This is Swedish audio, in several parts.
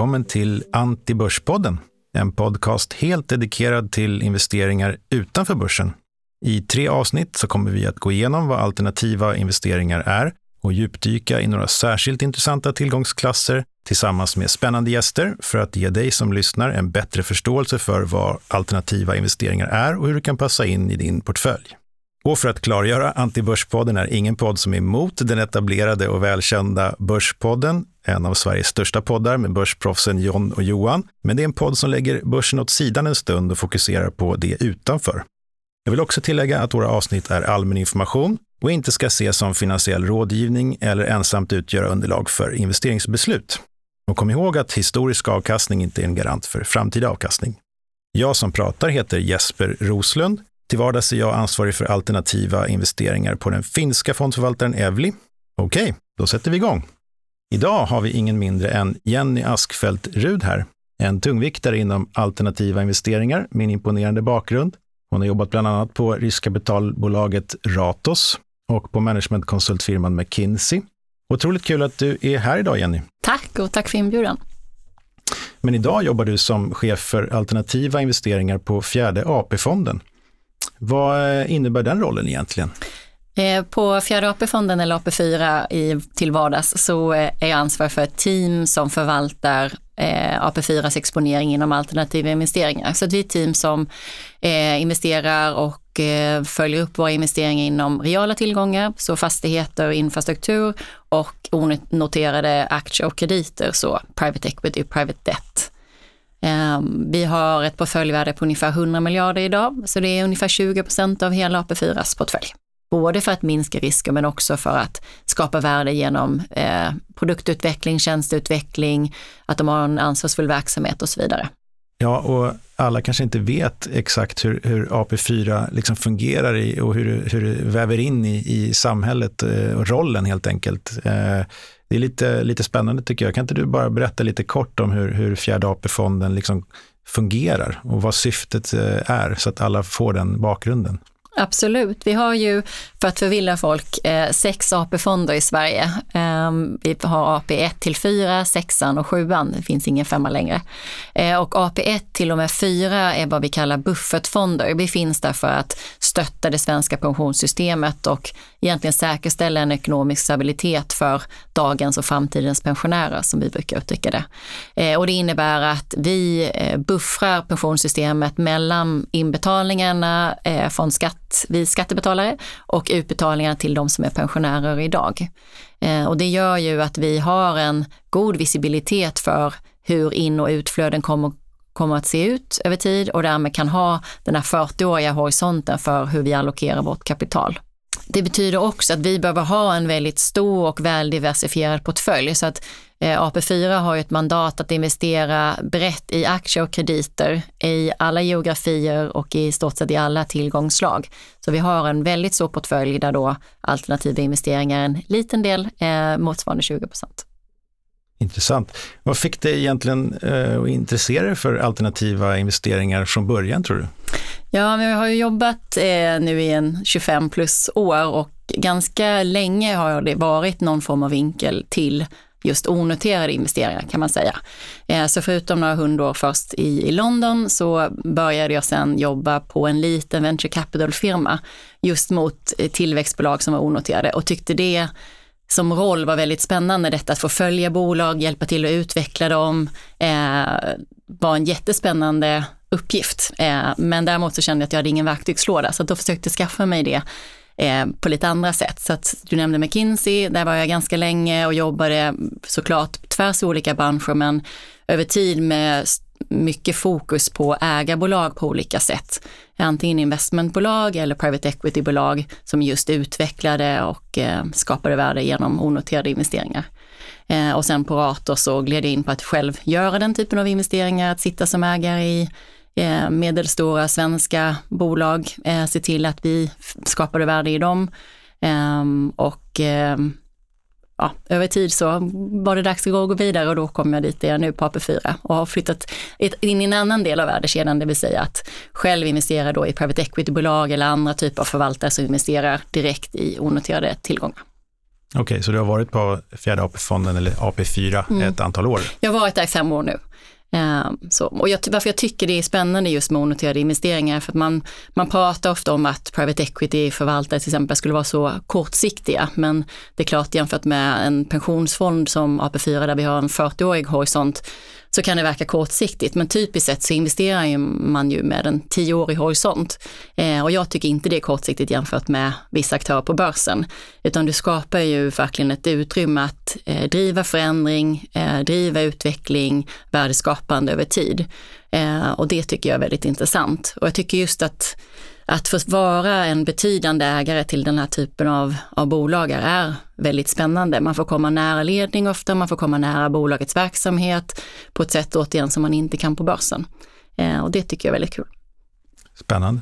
välkommen till Antibörspodden, en podcast helt dedikerad till investeringar utanför börsen. I tre avsnitt så kommer vi att gå igenom vad alternativa investeringar är och djupdyka i några särskilt intressanta tillgångsklasser tillsammans med spännande gäster för att ge dig som lyssnar en bättre förståelse för vad alternativa investeringar är och hur det kan passa in i din portfölj. Och för att klargöra, Antibörspodden är ingen podd som är emot den etablerade och välkända Börspodden, en av Sveriges största poddar med börsproffsen John och Johan. Men det är en podd som lägger börsen åt sidan en stund och fokuserar på det utanför. Jag vill också tillägga att våra avsnitt är allmän information och inte ska ses som finansiell rådgivning eller ensamt utgöra underlag för investeringsbeslut. Och kom ihåg att historisk avkastning inte är en garant för framtida avkastning. Jag som pratar heter Jesper Roslund. Till vardags är jag ansvarig för alternativa investeringar på den finska fondförvaltaren Evli. Okej, då sätter vi igång. Idag har vi ingen mindre än Jenny Askfält Rud här, en tungviktare inom alternativa investeringar med en imponerande bakgrund. Hon har jobbat bland annat på riskkapitalbolaget Ratos och på managementkonsultfirman McKinsey. Otroligt kul att du är här idag, Jenny. Tack och tack för inbjudan. Men idag jobbar du som chef för alternativa investeringar på fjärde AP-fonden. Vad eh, innebär den rollen egentligen? Eh, på fjärde AP-fonden eller AP4 i, till vardags så eh, är jag ansvarig för ett team som förvaltar eh, AP4s exponering inom alternativa investeringar. Så det är ett team som eh, investerar och eh, följer upp våra investeringar inom reala tillgångar, så fastigheter, infrastruktur och onoterade aktier och krediter, så private equity, private debt. Ehm, vi har ett portföljvärde på ungefär 100 miljarder idag, så det är ungefär 20 procent av hela AP4s portfölj. Både för att minska risker men också för att skapa värde genom eh, produktutveckling, tjänsteutveckling, att de har en ansvarsfull verksamhet och så vidare. Ja, och alla kanske inte vet exakt hur, hur AP4 liksom fungerar i, och hur, hur det väver in i, i samhället eh, och rollen helt enkelt. Eh, det är lite, lite spännande tycker jag. Kan inte du bara berätta lite kort om hur, hur fjärde AP-fonden liksom fungerar och vad syftet eh, är så att alla får den bakgrunden? Absolut. Vi har ju, för att förvilla folk, eh, sex AP-fonder i Sverige. Ehm, vi har AP 1 till 4, 6 och 7, det finns ingen femma längre. Eh, och AP 1 till och med 4 är vad vi kallar buffertfonder. Vi finns där för att stötta det svenska pensionssystemet och egentligen säkerställa en ekonomisk stabilitet för dagens och framtidens pensionärer, som vi brukar uttrycka det. Eh, och det innebär att vi eh, buffrar pensionssystemet mellan inbetalningarna eh, från skatt vi skattebetalare och utbetalningar till de som är pensionärer idag. Eh, och det gör ju att vi har en god visibilitet för hur in och utflöden kommer kommer att se ut över tid och därmed kan ha den här 40-åriga horisonten för hur vi allokerar vårt kapital. Det betyder också att vi behöver ha en väldigt stor och väl diversifierad portfölj så att eh, AP4 har ett mandat att investera brett i aktier och krediter i alla geografier och i stort sett i alla tillgångsslag. Så vi har en väldigt stor portfölj där då alternativa investeringar är en liten del, eh, motsvarande 20 procent. Intressant. Vad fick dig egentligen eh, att intressera dig för alternativa investeringar från början tror du? Ja, men jag har ju jobbat eh, nu i en 25 plus år och ganska länge har det varit någon form av vinkel till just onoterade investeringar kan man säga. Eh, så förutom några hundår först i, i London så började jag sen jobba på en liten venture capital-firma just mot eh, tillväxtbolag som var onoterade och tyckte det som roll var väldigt spännande detta att få följa bolag, hjälpa till att utveckla dem, eh, var en jättespännande uppgift. Eh, men däremot så kände jag att jag hade ingen verktygslåda så då försökte jag skaffa mig det eh, på lite andra sätt. Så att du nämnde McKinsey, där var jag ganska länge och jobbade såklart tvärs i olika branscher men över tid med mycket fokus på ägarbolag på olika sätt. Antingen investmentbolag eller private equity-bolag som just utvecklade och eh, skapade värde genom onoterade investeringar. Eh, och sen på Rator så gled jag in på att själv göra den typen av investeringar, att sitta som ägare i eh, medelstora svenska bolag, eh, se till att vi skapade värde i dem. Ehm, och ehm, ja, över tid så var det dags att gå vidare och då kom jag dit där jag nu på AP4 och har flyttat in i en annan del av värdekedjan, det vill säga att själv investera då i private equity-bolag eller andra typer av förvaltare som investerar direkt i onoterade tillgångar. Okej, så du har varit på fjärde AP-fonden eller AP4 mm. ett antal år? Jag har varit där i fem år nu. Ehm, så, och jag, varför jag tycker det är spännande just med onoterade investeringar för att man, man pratar ofta om att private equity-förvaltare till exempel skulle vara så kortsiktiga. Men det är klart jämfört med en pensionsfond som AP4 där vi har en 40-årig horisont så kan det verka kortsiktigt. Men typiskt sett så investerar man ju med en tioårig horisont. Eh, och jag tycker inte det är kortsiktigt jämfört med vissa aktörer på börsen. Utan du skapar ju verkligen ett utrymme att eh, driva förändring, eh, driva utveckling, värdeskapande över tid. Eh, och det tycker jag är väldigt intressant. Och jag tycker just att att få vara en betydande ägare till den här typen av, av bolag är väldigt spännande. Man får komma nära ledning ofta, man får komma nära bolagets verksamhet på ett sätt återigen som man inte kan på börsen. Eh, och det tycker jag är väldigt kul. Spännande.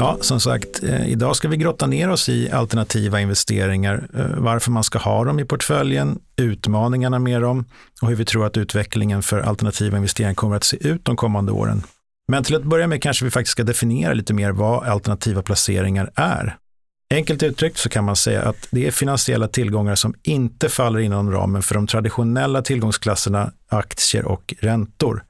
Ja, som sagt, eh, idag ska vi grotta ner oss i alternativa investeringar, eh, varför man ska ha dem i portföljen, utmaningarna med dem och hur vi tror att utvecklingen för alternativa investeringar kommer att se ut de kommande åren. Men till att börja med kanske vi faktiskt ska definiera lite mer vad alternativa placeringar är. Enkelt uttryckt så kan man säga att det är finansiella tillgångar som inte faller inom ramen för de traditionella tillgångsklasserna aktier och räntor.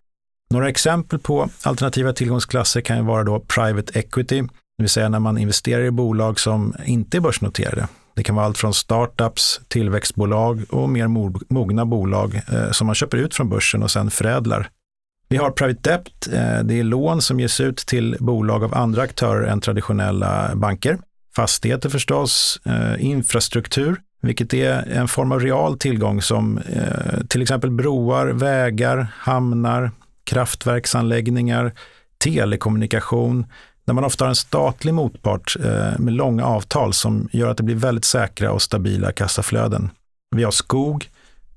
Några exempel på alternativa tillgångsklasser kan ju vara då private equity, det vill säga när man investerar i bolag som inte är börsnoterade. Det kan vara allt från startups, tillväxtbolag och mer mogna bolag eh, som man köper ut från börsen och sen förädlar. Vi har private debt, eh, det är lån som ges ut till bolag av andra aktörer än traditionella banker. Fastigheter förstås, eh, infrastruktur, vilket är en form av real tillgång som eh, till exempel broar, vägar, hamnar, kraftverksanläggningar, telekommunikation, där man ofta har en statlig motpart eh, med långa avtal som gör att det blir väldigt säkra och stabila kassaflöden. Vi har skog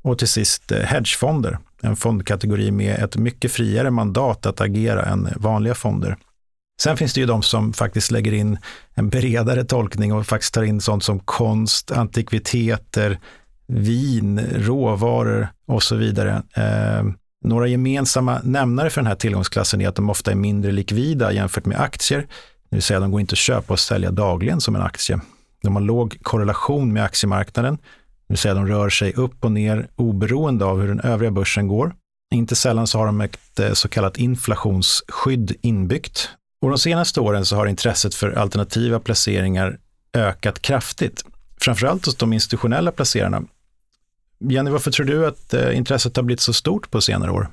och till sist eh, hedgefonder, en fondkategori med ett mycket friare mandat att agera än vanliga fonder. Sen finns det ju de som faktiskt lägger in en bredare tolkning och faktiskt tar in sånt som konst, antikviteter, vin, råvaror och så vidare. Eh, några gemensamma nämnare för den här tillgångsklassen är att de ofta är mindre likvida jämfört med aktier, det vill säga de går inte att köpa och sälja dagligen som en aktie. De har låg korrelation med aktiemarknaden, det vill säga de rör sig upp och ner oberoende av hur den övriga börsen går. Inte sällan så har de ett eh, så kallat inflationsskydd inbyggt. Och de senaste åren så har intresset för alternativa placeringar ökat kraftigt. Framförallt hos de institutionella placerarna Jenny, varför tror du att eh, intresset har blivit så stort på senare år?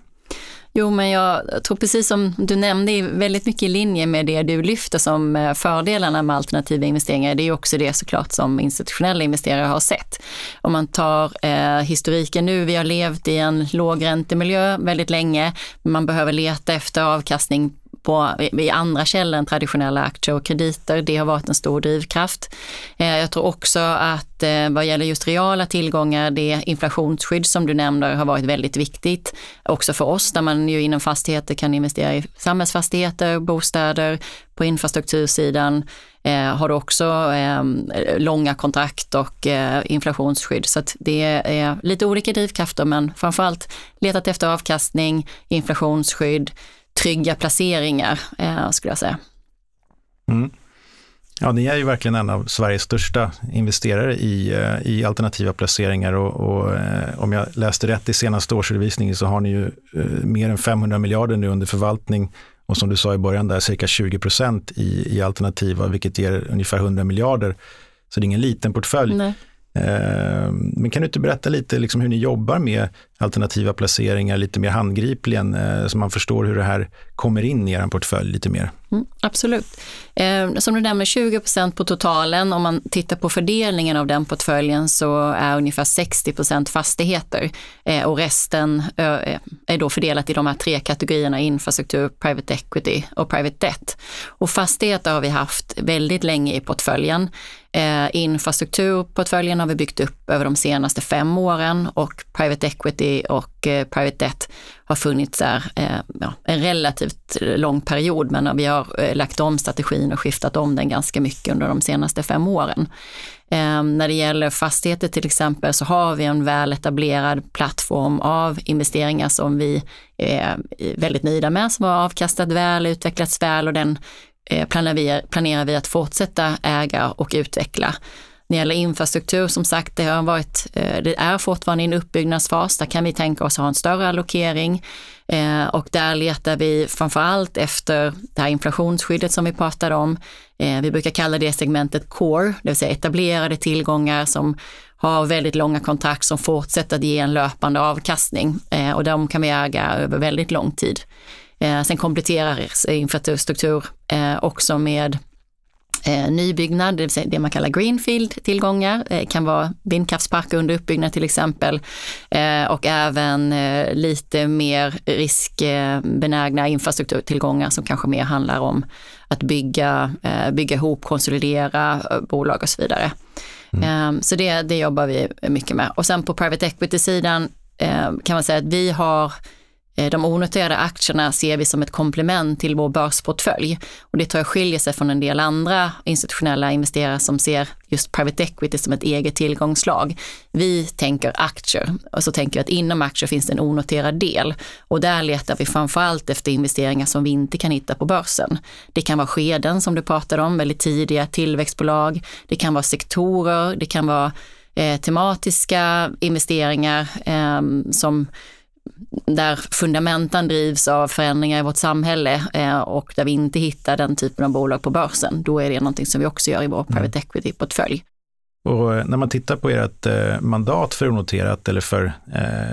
Jo, men jag tror precis som du nämnde, väldigt mycket i linje med det du lyfter som eh, fördelarna med alternativa investeringar. Det är också det såklart som institutionella investerare har sett. Om man tar eh, historiken nu, vi har levt i en lågräntemiljö väldigt länge. Man behöver leta efter avkastning på, i andra källor än traditionella aktier och krediter. Det har varit en stor drivkraft. Eh, jag tror också att eh, vad gäller just reala tillgångar, det inflationsskydd som du nämner har varit väldigt viktigt. Också för oss där man ju inom fastigheter kan investera i samhällsfastigheter, bostäder, på infrastruktursidan eh, har du också eh, långa kontrakt och eh, inflationsskydd. Så det är lite olika drivkrafter men framförallt letat efter avkastning, inflationsskydd, trygga placeringar eh, skulle jag säga. Mm. Ja, ni är ju verkligen en av Sveriges största investerare i, eh, i alternativa placeringar och, och eh, om jag läste rätt i senaste årsredovisningen så har ni ju eh, mer än 500 miljarder nu under förvaltning och som du sa i början där cirka 20 procent i, i alternativa vilket ger ungefär 100 miljarder. Så det är ingen liten portfölj. Nej. Men kan du inte berätta lite liksom hur ni jobbar med alternativa placeringar lite mer handgripligen eh, så man förstår hur det här kommer in i er portfölj lite mer? Mm, absolut. Eh, som du nämner, 20% på totalen. Om man tittar på fördelningen av den portföljen så är ungefär 60% fastigheter eh, och resten eh, är då fördelat i de här tre kategorierna infrastruktur, private equity och private debt. Och fastigheter har vi haft väldigt länge i portföljen. Eh, infrastrukturportföljen har vi byggt upp över de senaste fem åren och private equity och eh, private debt har funnits där eh, ja, en relativt lång period men vi har eh, lagt om strategin och skiftat om den ganska mycket under de senaste fem åren. Ehm, när det gäller fastigheter till exempel så har vi en väl etablerad plattform av investeringar som vi är väldigt nöjda med, som har avkastat väl, utvecklats väl och den planerar vi, planerar vi att fortsätta äga och utveckla. När det gäller infrastruktur, som sagt, det, har varit, eh, det är fortfarande i en uppbyggnadsfas. Där kan vi tänka oss att ha en större allokering eh, och där letar vi framför allt efter det här inflationsskyddet som vi pratade om. Eh, vi brukar kalla det segmentet core, det vill säga etablerade tillgångar som har väldigt långa kontrakt som fortsätter att ge en löpande avkastning och de kan vi äga över väldigt lång tid. Sen kompletterar infrastruktur också med eh, nybyggnad, det vill säga det man kallar greenfield-tillgångar, eh, kan vara vindkraftsparker under uppbyggnad till exempel eh, och även eh, lite mer riskbenägna infrastrukturtillgångar som kanske mer handlar om att bygga, eh, bygga ihop, konsolidera bolag och så vidare. Mm. Ehm, så det, det jobbar vi mycket med. Och sen på private equity-sidan kan man säga att vi har Eh, Eh, de onoterade aktierna ser vi som ett komplement till vår börsportfölj och det tror jag skiljer sig från en del andra institutionella investerare som ser just private equity som ett eget tillgångslag. Vi tänker aktier och så tänker vi att inom aktier finns det en onoterad del och där letar vi framförallt efter investeringar som vi inte kan hitta på börsen. Det kan vara skeden som du pratade om, väldigt tidiga tillväxtbolag. Det kan vara sektorer, det kan vara eh, tematiska investeringar eh, som där fundamenten drivs av förändringar i vårt samhälle eh, och där vi inte hittar den typen av bolag på börsen, då är det någonting som vi också gör i vår private mm. equity-portfölj. Och eh, när man tittar på ert eh, mandat för onoterat eller för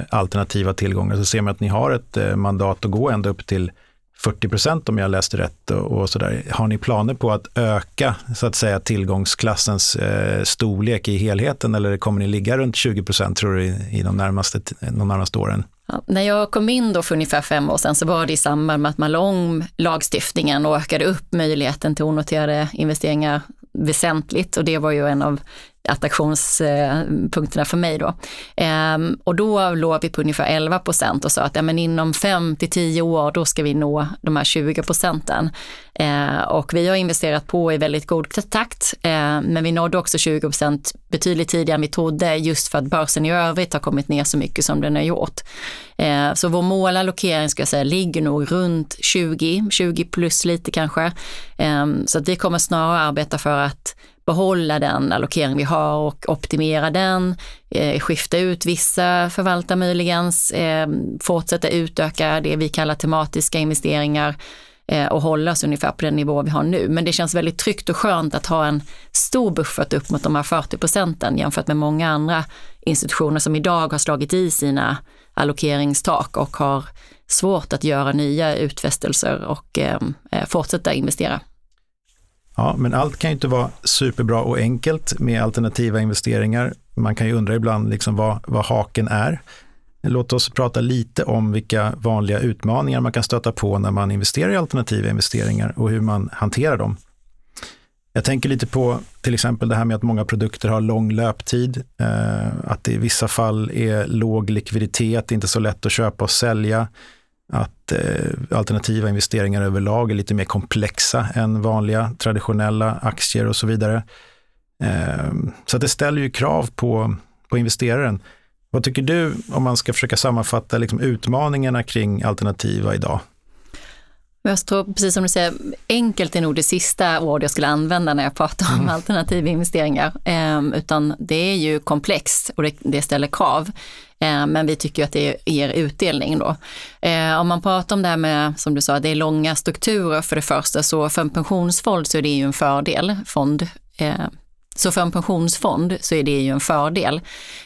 alternativa tillgångar så ser man att ni har ett mandat att gå ända upp till 40 procent om jag läste rätt och, sådär. Har ni planer på att öka så att säga tillgångsklassens eh, storlek i helheten eller kommer ni ligga runt 20 procent tror du i, de, närmaste, de närmaste åren? Ja, när jag kom in då för ungefär fem år sedan så var det i samband med att man la om lagstiftningen och ökade upp möjligheten till onoterade investeringar väsentligt och det var ju en av attraktionspunkterna för mig då. Ehm, och då låg vi på ungefär 11 procent och sa att ja, men inom 5 till 10 år då ska vi nå de här 20 procenten. Ehm, och vi har investerat på i väldigt god takt, ehm, men vi nådde också 20 procent betydligt tidigare än vi trodde just för att börsen i övrigt har kommit ner så mycket som den har gjort. Så vår målallokering ska jag säga ligger nog runt 20, 20 plus lite kanske. Så att vi kommer snarare arbeta för att behålla den allokering vi har och optimera den, eh, skifta ut vissa förvaltare möjligen, eh, fortsätta utöka det vi kallar tematiska investeringar eh, och hålla oss ungefär på den nivå vi har nu. Men det känns väldigt tryggt och skönt att ha en stor buffert upp mot de här 40 procenten jämfört med många andra institutioner som idag har slagit i sina allokeringstak och har svårt att göra nya utfästelser och eh, eh fortsätta investera. Ja, men allt kan ju inte vara superbra och enkelt med alternativa investeringar. Man kan ju undra ibland liksom vad, vad haken är. Låt oss prata lite om vilka vanliga utmaningar man kan stöta på när man investerar i alternativa investeringar och hur man hanterar dem. Jag tänker lite på till exempel det här med att många produkter har lång löptid, eh, att det i vissa fall är låg likviditet, inte så lätt att köpa och sälja att eh, alternativa investeringar överlag är lite mer komplexa än vanliga traditionella aktier och så vidare. Eh, så det ställer ju krav på, på investeraren. Vad tycker du om man ska försöka sammanfatta liksom, utmaningarna kring alternativa idag? Jag tror, precis som du säger, enkelt är nog det sista ord jag skulle använda när jag pratar om mm. alternativa investeringar. Eh, utan det är ju komplext och det, ställer krav. Eh, men vi tycker att det ger utdelning då. Eh, om man pratar om det här med, som du sa, det är långa strukturer för det första, så för en pensionsfond så är det ju en fördel. Fond, så för en pensionsfond så är det ju en fördel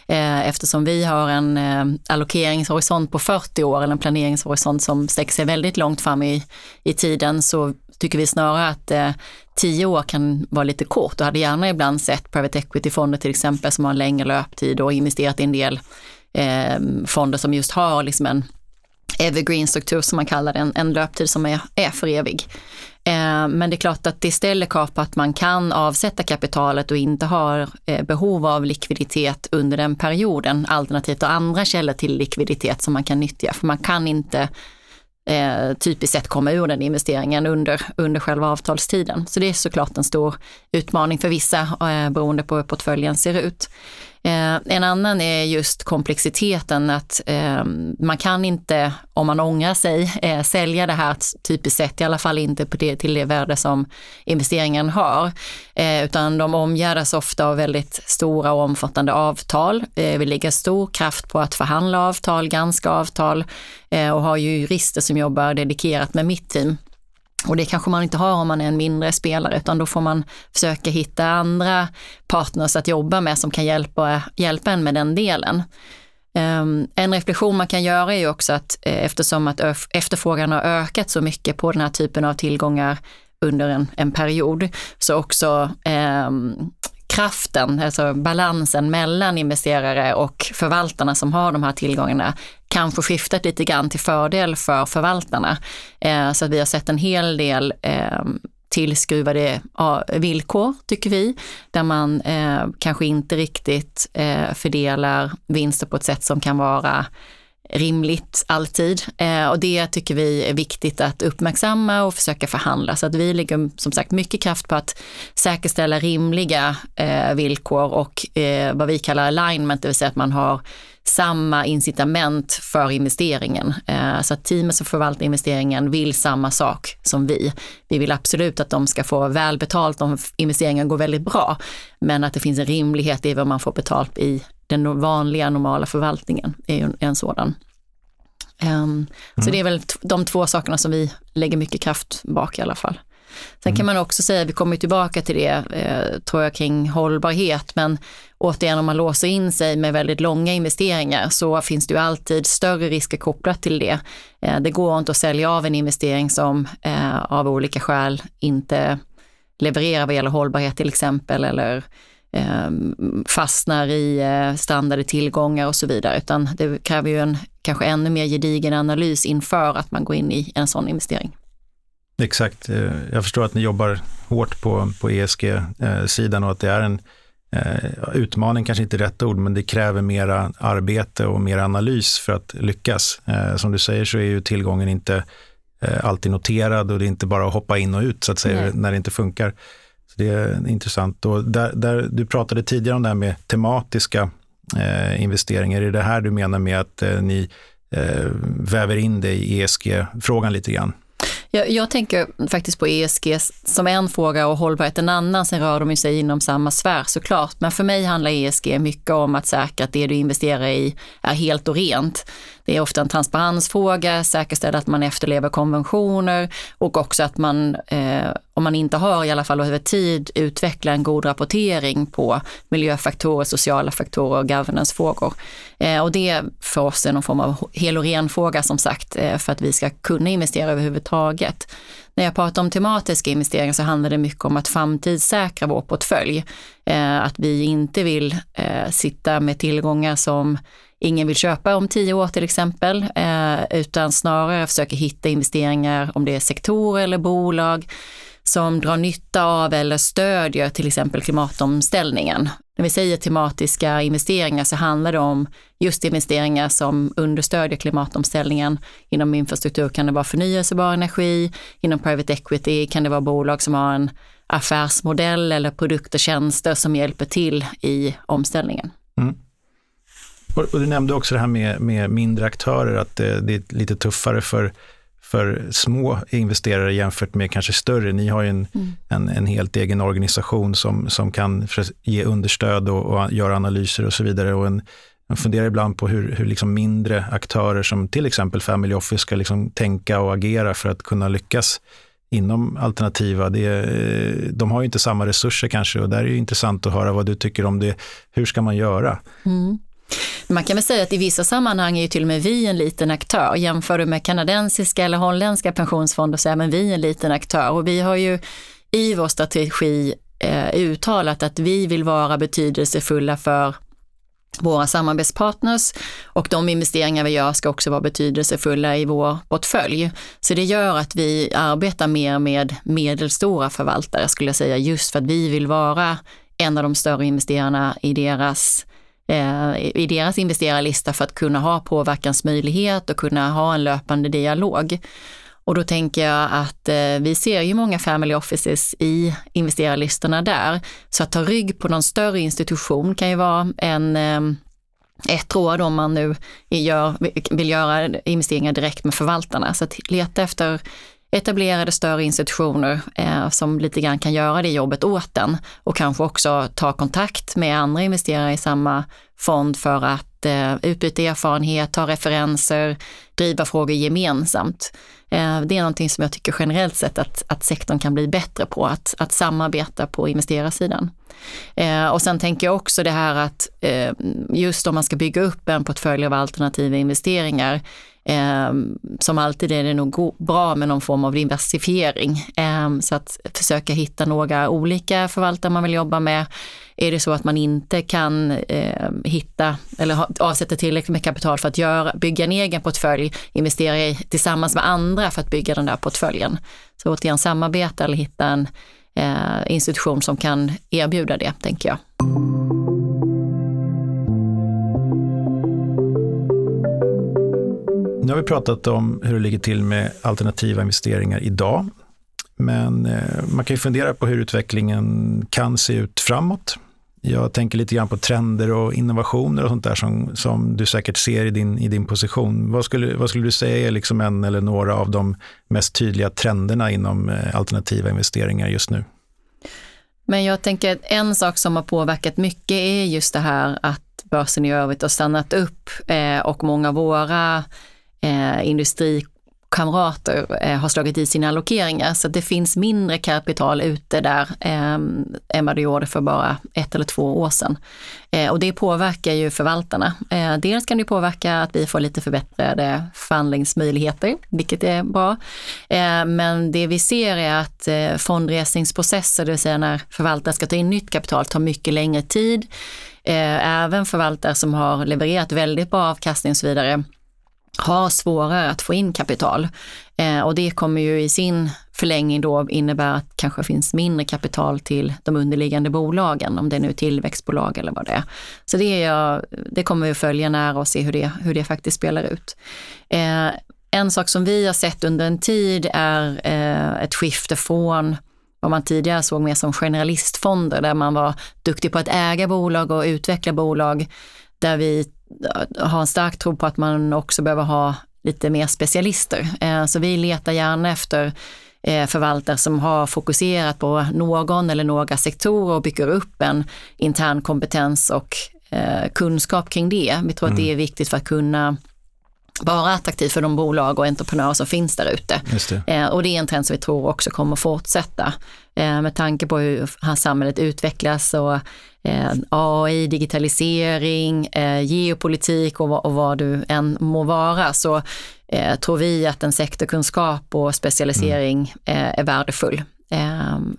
eh, eftersom vi har en eh, allokeringshorisont på 40 år eller en planeringshorisont som sträcker sig väldigt långt fram i, i tiden så tycker vi snarare att eh, 10 år kan vara lite kort och hade gärna ibland sett private equity-fonder till exempel som har en längre löptid och investerat i en del eh, fonder som just har liksom en evergreen-struktur som man kallar det, en, en löptid som är, är för evig. Eh, men det är klart att det ställer krav på att man kan avsätta kapitalet och inte har eh, behov av likviditet under den perioden, alternativt andra källor till likviditet som man kan nyttja. För man kan inte eh, typiskt sett komma ur den investeringen under, under själva avtalstiden. Så det är såklart en stor utmaning för vissa eh, beroende på hur portföljen ser ut. Eh, en annan är just komplexiteten att eh, man kan inte, om man ångrar sig, eh, sälja det här typiskt sett, i alla fall inte på det, till det värde som investeringen har. Eh, utan de omgärdas ofta av väldigt stora och omfattande avtal. Eh, vi lägger stor kraft på att förhandla avtal, granska avtal eh, och har ju jurister som jobbar dedikerat med mitt team och det kanske man inte har om man är en mindre spelare, utan då får man försöka hitta andra partners att jobba med som kan hjälpa, hjälpa en med den delen. Um, en reflektion man kan göra är ju också att eh, eftersom att efterfrågan har ökat så mycket på den här typen av tillgångar under en, en period, så också um, kraften, alltså balansen mellan investerare och förvaltarna som har de här tillgångarna kanske skiftat lite grann till fördel för förvaltarna. Eh, så att vi har sett en hel del eh, tillskruvade villkor, tycker vi, där man eh, kanske inte riktigt eh, fördelar vinster på ett sätt som kan vara rimligt alltid. Eh, och det tycker vi är viktigt att uppmärksamma och försöka förhandla. Så att vi lägger som sagt mycket kraft på att säkerställa rimliga eh, villkor och eh, vad vi kallar alignment, det vill säga att man har samma incitament för investeringen. Eh, så att teamet som förvaltar investeringen vill samma sak som vi. Vi vill absolut att de ska få väl betalt om investeringen går väldigt bra, men att det finns en rimlighet i vad man får betalt i den vanliga normala förvaltningen är ju en sådan. Um, mm. Så det är väl de två sakerna som vi lägger mycket kraft bak i alla fall. Sen mm. kan man också säga, vi kommer tillbaka till det, eh, tror jag, kring hållbarhet, men återigen om man låser in sig med väldigt långa investeringar så finns det ju alltid större risker kopplat till det. Eh, det går inte att sälja av en investering som eh, av olika skäl inte levererar vad gäller hållbarhet till exempel, eller Ehm, fastnar i eh, strandade tillgångar och så vidare, utan det kräver ju en kanske ännu mer gedigen analys inför att man går in i en sån investering. Exakt. Eh, jag förstår att ni jobbar hårt på, på ESG-sidan och att det är en eh, utmaning, kanske inte rätt ord, men det kräver mera arbete och mer analys för att lyckas. Eh, som du säger så är ju tillgången inte eh, alltid noterad och det är inte bara att hoppa in och ut så att säga Nej. när det inte funkar. Så det är intressant. Och där, där, du pratade tidigare om det här med tematiska eh, investeringar. Är det här du menar med att eh, ni eh, väver in det i ESG-frågan lite grann? Jag, jag, tänker faktiskt på ESG som en fråga och hållbarhet en annan. Sen rör de ju sig inom samma sfär såklart. Men för mig handlar ESG mycket om att säkra att det du investerar i är helt och rent. Det är ofta en transparensfråga, säkerställa att man efterlever konventioner och också att man, eh, om man inte har i alla fall över tid, utveckla en god rapportering på miljöfaktorer, sociala faktorer och governancefrågor. Eh, och det för oss är någon form av hel och ren fråga som sagt, eh, för att vi ska kunna investera överhuvudtaget. När jag pratar om tematiska investeringar så handlar det mycket om att framtidssäkra vår portfölj. Eh, att vi inte vill eh, sitta med tillgångar som ingen vill köpa om tio år till exempel, eh, utan snarare försöker hitta investeringar, om det är sektorer eller bolag, som drar nytta av eller stödjer till exempel klimatomställningen. När vi säger tematiska investeringar så handlar det om just investeringar som understödjer klimatomställningen. Inom infrastruktur kan det vara förnyelsebar energi, inom private equity kan det vara bolag som har en affärsmodell eller produkter och tjänster som hjälper till i omställningen. Mm. Och, du nämnde också det här med, med mindre aktörer, att det, det, är lite tuffare för, för små investerare jämfört med kanske större. Ni har ju en, mm. en, en, helt egen organisation som, som kan ge understöd och, och göra analyser och så vidare. Och en, man funderar ibland på hur, hur liksom mindre aktörer som till exempel Family Office ska liksom tänka och agera för att kunna lyckas inom alternativa. Det, de har ju inte samma resurser kanske och där är det intressant att höra vad du tycker om det. Hur ska man göra? Mm. Man kan väl säga att i vissa sammanhang är ju till och med vi en liten aktör. Jämför du med kanadensiska eller holländska pensionsfonder så är men vi en liten aktör och vi har ju i vår strategi eh, uttalat att vi vill vara betydelsefulla för våra samarbetspartners och de investeringar vi gör ska också vara betydelsefulla i vår portfölj. Så det gör att vi arbetar mer med medelstora förvaltare skulle jag säga, just för att vi vill vara en av de större investerarna i deras Eh, Eh, i deras investerarlista för att kunna ha påverkansmöjlighet och kunna ha en löpande dialog. Och då tänker jag att eh, vi ser ju många family offices i investerarlistorna där. Så att ta rygg på någon större institution kan ju vara en eh, ett råd om man nu gör, vill göra investeringar direkt med förvaltarna. Så att leta efter etablerade större institutioner eh, som lite grann kan göra det jobbet åt den och kanske också ta kontakt med andra investerare i samma fond för att eh, utbyta erfarenhet, ta referenser, driva frågor gemensamt. Eh, det är någonting som jag tycker generellt sett att, att sektorn kan bli bättre på, att, att samarbeta på investerarsidan. Eh, och sen tänker jag också det här att eh, just om man ska bygga upp en portfölj av alternativa investeringar Eh, som alltid är det nog bra med någon form av diversifiering. Eh, så att försöka hitta några olika förvaltare man vill jobba med. Är det så att man inte kan eh, hitta eller ha, avsätta tillräckligt med kapital för att göra, bygga en egen portfölj, investera i, tillsammans med andra för att bygga den där portföljen. Så återigen samarbeta eller hitta en eh, institution som kan erbjuda det, tänker jag. Nu har vi pratat om hur det ligger till med alternativa investeringar idag. Men eh, man kan ju fundera på hur utvecklingen kan se ut framåt. Jag tänker lite grann på trender och innovationer och sånt där som, som du säkert ser i din, i din position. Vad skulle, vad skulle du säga är liksom en eller några av de mest tydliga trenderna inom eh, alternativa investeringar just nu? Men jag tänker att en sak som har påverkat mycket är just det här att börsen i övrigt har stannat upp eh, och många av våra eh, industrikamrater eh, har slagit i sina allokeringar. Så det finns mindre kapital ute där eh, än vad det gjorde för bara ett eller två år sedan. Eh, och det påverkar ju förvaltarna. Eh, dels kan det påverka att vi får lite förbättrade förhandlingsmöjligheter, vilket är bra. Eh, men det vi ser är att eh, fondresningsprocesser, det vill säga när förvaltare ska ta in nytt kapital, tar mycket längre tid. Eh, även förvaltare som har levererat väldigt bra avkastning och så vidare har svårare att få in kapital. Eh, och det kommer ju i sin förlängning då innebära att kanske finns mindre kapital till de underliggande bolagen, om det är nu är tillväxtbolag eller vad det är. Så det, är det kommer vi att följa nära och se hur det, hur det faktiskt spelar ut. Eh, en sak som vi har sett under en tid är eh, ett skifte från vad man tidigare såg mer som generalistfonder, där man var duktig på att äga bolag och utveckla bolag, där vi har en stark tro på att man också behöver ha lite mer specialister. Eh, så vi letar gärna efter eh, förvaltare som har fokuserat på någon eller några sektorer och bygger upp en intern kompetens och eh, kunskap kring det. Vi tror mm. att det mm. är viktigt för att kunna vara attraktiv för de bolag och entreprenörer som finns där ute. Och det är en trend som vi tror också kommer fortsätta. Eh, med tanke på hur samhället utvecklas och eh, AI, digitalisering, eh, geopolitik och, och vad du än må vara så tror vi att en sektorkunskap och specialisering mm. är värdefull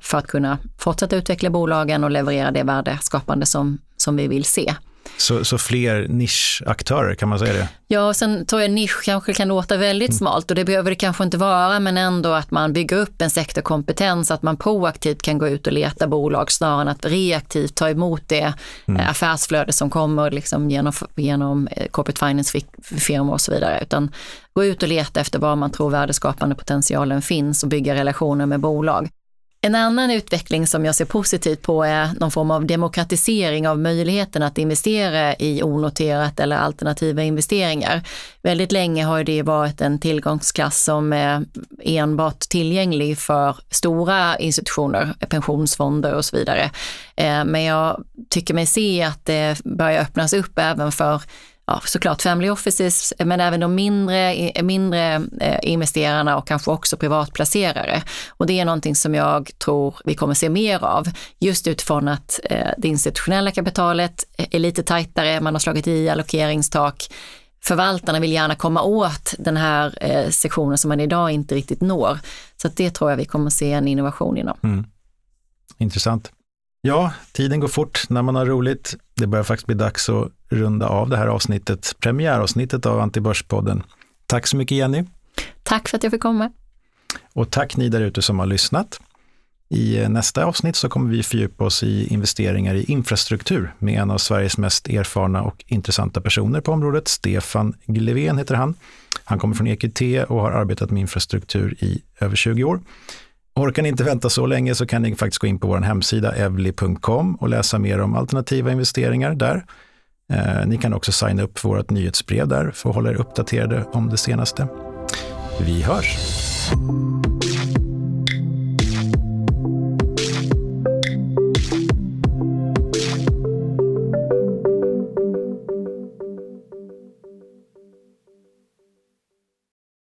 för att kunna fortsätta utveckla bolagen och leverera det värdeskapande som, som vi vill se. Så, så fler nischaktörer, kan man säga det? Ja, och sen tror jag nisch kanske kan låta väldigt mm. smalt och det behöver det kanske inte vara, men ändå att man bygger upp en sektorkompetens, att man proaktivt kan gå ut och leta bolag snarare än att reaktivt ta emot det mm. Eh, affärsflöde som kommer liksom genom, genom eh, corporate finance-firmor och så vidare, utan gå ut och leta efter var man tror värdeskapande potentialen finns och bygga relationer med bolag. En annan utveckling som jag ser positivt på är någon form av demokratisering av möjligheten att investera i onoterat eller alternativa investeringar. Väldigt länge har det varit en tillgångsklass som är enbart tillgänglig för stora institutioner, pensionsfonder och så vidare. Eh, men jag tycker mig se att det börjar öppnas upp även för ja, såklart family offices, men även de mindre, mindre eh, investerarna och kanske också privatplacerare. Och det är någonting som jag tror vi kommer se mer av, just utifrån att eh, det institutionella kapitalet är lite tajtare, man har slagit i allokeringstak. Förvaltarna vill gärna komma åt den här eh, sektionen som man idag inte riktigt når. Så det tror jag vi kommer se en innovation inom. Mm. Intressant. Ja, tiden går fort när man har roligt. Det börjar faktiskt bli dags att runda av det här avsnittet, premiäravsnittet av Antibörspodden. Tack så mycket Jenny. Tack för att jag fick komma. Och tack ni där ute som har lyssnat. I nästa avsnitt så kommer vi fördjupa oss i investeringar i infrastruktur med en av Sveriges mest erfarna och intressanta personer på området. Stefan Glevén heter han. Han kommer från EQT och har arbetat med infrastruktur i över 20 år. Orkar ni inte vänta så länge så kan ni faktiskt gå in på vår hemsida evli.com och läsa mer om alternativa investeringar där. Eh, ni kan också signa upp för vårt nyhetsbrev där för att hålla er uppdaterade om det senaste. Vi hörs!